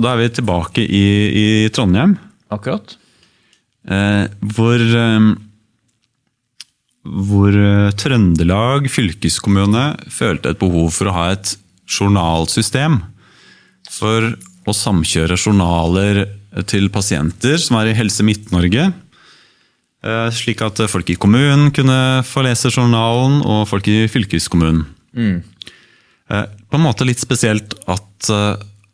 Da er vi tilbake i, i Trondheim, Akkurat. eh, hvor eh, hvor eh, Trøndelag fylkeskommune følte et behov for å ha et journalsystem for å samkjøre journaler til pasienter som er i Helse Midt-Norge. eh, Slik at folk i kommunen kunne få lese journalen, og folk i fylkeskommunen. Eh, På en måte litt spesielt at,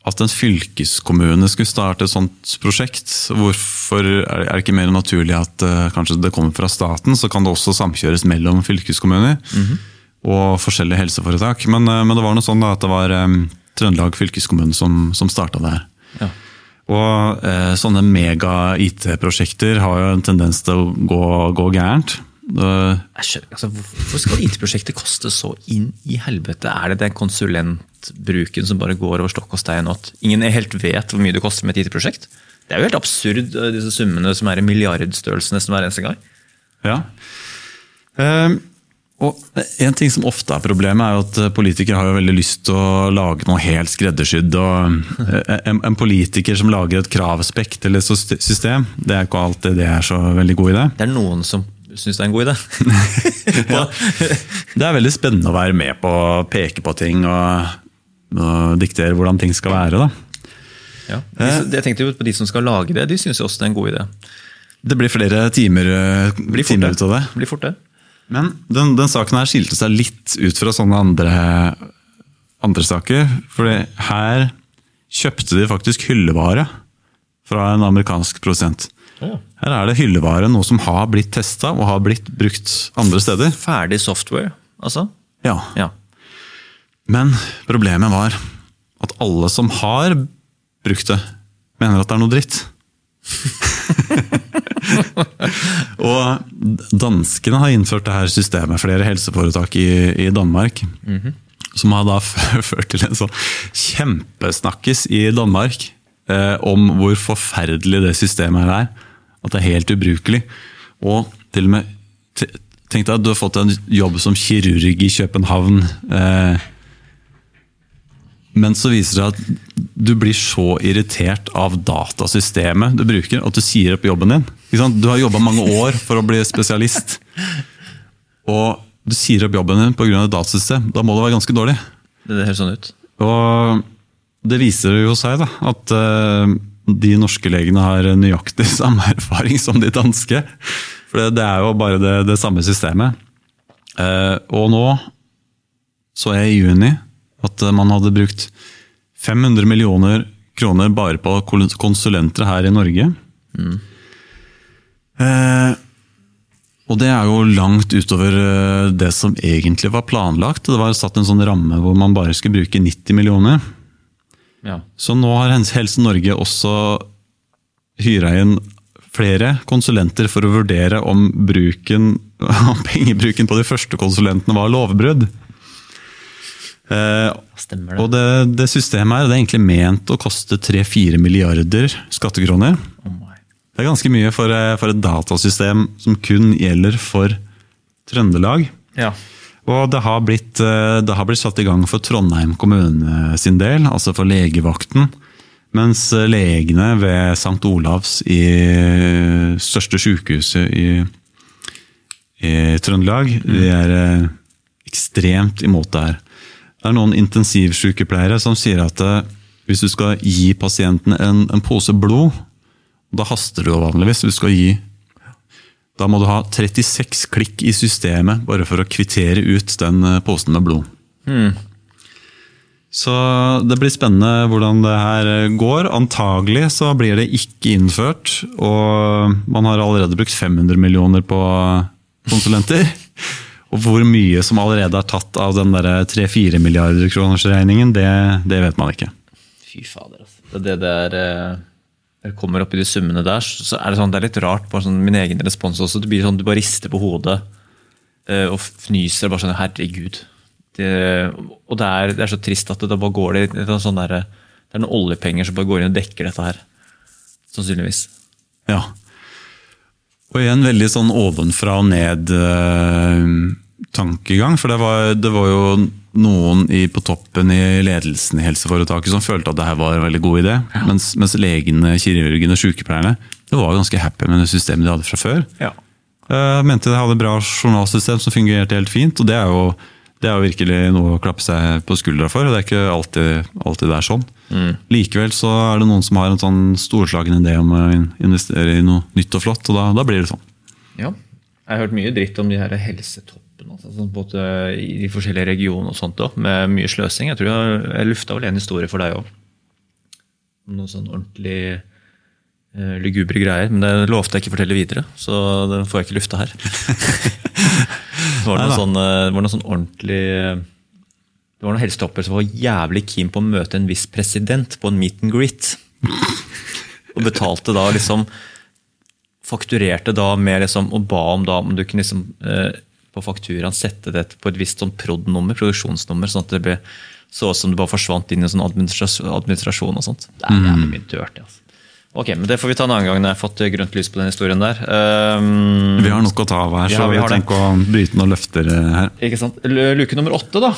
at en fylkeskommune skulle starte et sånt prosjekt. Hvorfor er det ikke mer naturlig at eh, kanskje det kommer fra staten, så kan det også samkjøres mellom fylkeskommuner og forskjellige helseforetak. Men, eh, men det var noe sånn da, at det var um, Trøndelag fylkeskommune som, som starta det her. Ja. Og eh, sånne mega-IT-prosjekter har jo en tendens til å gå, gå gærent. Eh, Jeg skjønner, altså, Hvorfor skal IT-prosjektet koste så inn i helvete? Er det den konsulentbruken som bare går over stokk og stein, at ingen helt vet hvor mye det koster med et IT-prosjekt? Det er jo helt absurd, eh, disse summene som er i milliardstørrelse nesten hver eneste gang. Ja. Um, og En ting som ofte er problemet, er jo at politikere har jo veldig lyst til å lage noe helt skreddersydd. og En, en politiker som lager et kravspekt eller et system, det er ikke alltid det er så veldig god idé. Det er noen som syns det er en god idé. Ja. Det er veldig spennende å være med på å peke på ting og, og diktere hvordan ting skal være. da. Ja. De- Jeg tenkte jo på de som skal lage det, de syns også det er en god idé. Det blir flere timer, eh, Blir timer ut av. Det blir fort det. Men den, den saken her skilte seg litt ut fra sånne andre, andre saker. For her kjøpte de faktisk hyllevare fra en amerikansk produsent. Her er det hyllevare, noe som har blitt testa og har blitt brukt andre steder. Ferdig software, altså? Ja, Ja. Men problemet var at alle som har brukt det, mener at det er noe dritt. og danskene har innført det her systemet, flere helseforetak i, i Danmark. Som har da ført til en sånn kjempesnakkes i Danmark eh, om hvor forferdelig det systemet her er. At det er helt ubrukelig. Og til og med Tenk deg at du har fått en jobb som kirurg i København. Eh, men så viser det seg at du blir så irritert av datasystemet du bruker, at du sier opp jobben din. Du har jobba mange år for å bli spesialist. Og du sier opp jobben din pga. datasystem. Da må det være ganske dårlig. Det høres sånn ut. Og det viser jo seg da, at eh, de norske legene har nøyaktig samme erfaring som de danske. For det, det er jo bare det, det samme systemet. Eh, og nå så jeg i juni at man hadde brukt 500 millioner kroner bare på konsulenter her i Norge. Eh, og det er jo langt utover eh, det som egentlig var planlagt. Det var satt en sånn ramme hvor man bare skulle bruke 90 millioner. Ja. Så nå har Helse Norge også hyra inn flere konsulenter for å vurdere om bruken, om pengebruken på de første konsulentene var lovbrudd. Eh, Stemmer det. og det, det systemet her det er egentlig ment å koste 3-4 milliarder skattekroner. Oh. Det er ganske mye for, eh, for et datasystem som kun gjelder for Trøndelag. Ja. Og det har, blitt, eh, det har blitt satt i gang for Trondheim kommune sin del, altså for legevakten. Mens eh, legene ved St. Olavs i største sykehuset i, i Trøndelag, de er eh, ekstremt imot det her. Det er noen intensivsykepleiere som sier at eh, hvis du skal gi pasienten en, en pose blod, da haster det jo vanligvis. Du skal gi da må du ha 36 klikk i systemet bare for å kvittere ut den eh, posen med blod. Så det blir spennende hvordan det her eh, går. Antagelig så blir det ikke innført, og man har allerede brukt 500 millioner på konsulenter. Og hvor mye som allerede er tatt av den 3-4 milliarder kroners regningen, det, det vet man ikke. Fy fader, altså. Det, det der eh, kommer opp i de summene der, så er det sånn, det er litt rart, bare sånn min egen respons også. Det blir sånn, Du bare rister på hodet uh, og fnyser. bare sånn, Herregud. Det, og det er, det er så trist at det, da bare går det, det, sånn der, det er noen oljepenger som bare går inn og dekker dette her. Sannsynligvis. Ja. Og igjen veldig sånn ovenfra og ned-tankegang. For det var, det var jo noen i, på toppen i ledelsen i helseforetaket som følte at det her var en veldig god idé. Mens, mens legene, kirurgene og sykepleierne det var ganske happy med det systemet de hadde fra før. Ja. Uh, mente de hadde et bra journalsystem som fungerte helt fint. og det er jo det er jo virkelig noe å klappe seg på skuldra for. og Det er ikke alltid, alltid det er sånn. Likevel så er det noen som har en sånn storslagen idé om å investere i noe nytt og flott, og da, da blir det sånn. Ja. Jeg har hørt mye dritt om de her helsetoppene altså, sånn både i de forskjellige regionene og sånt også, med mye sløsing. Jeg tror jeg, jeg lufta vel en historie for deg òg. Noe sånn ordentlig uh, lugubre greier. Men det lovte jeg ikke fortelle videre, så den får jeg ikke lufta her. det var noe sånn, eh, var noe sånn ordentlig eh, Det var noen helsetopper som var jævlig keen på å møte en viss president på en meet and greet. Og betalte da liksom fakturerte da med liksom, og ba om da om du kunne liksom, eh, på fakturaen sette det på et visst sånn prod-nummer, produksjonsnummer, sånn at det ble så ut som det bare forsvant inn i sånn administrasjon, administrasjon og sånt. Det er jævlig mye dørt, altså. Ok, men Det får vi ta en annen gang når jeg har fått grønt lys på den historien der. Um, Vi har nok å ta av her, Ja, så vi vi tenker å bryte noen løfter eh, her. Ikke sant? Luke nummer åtte, da.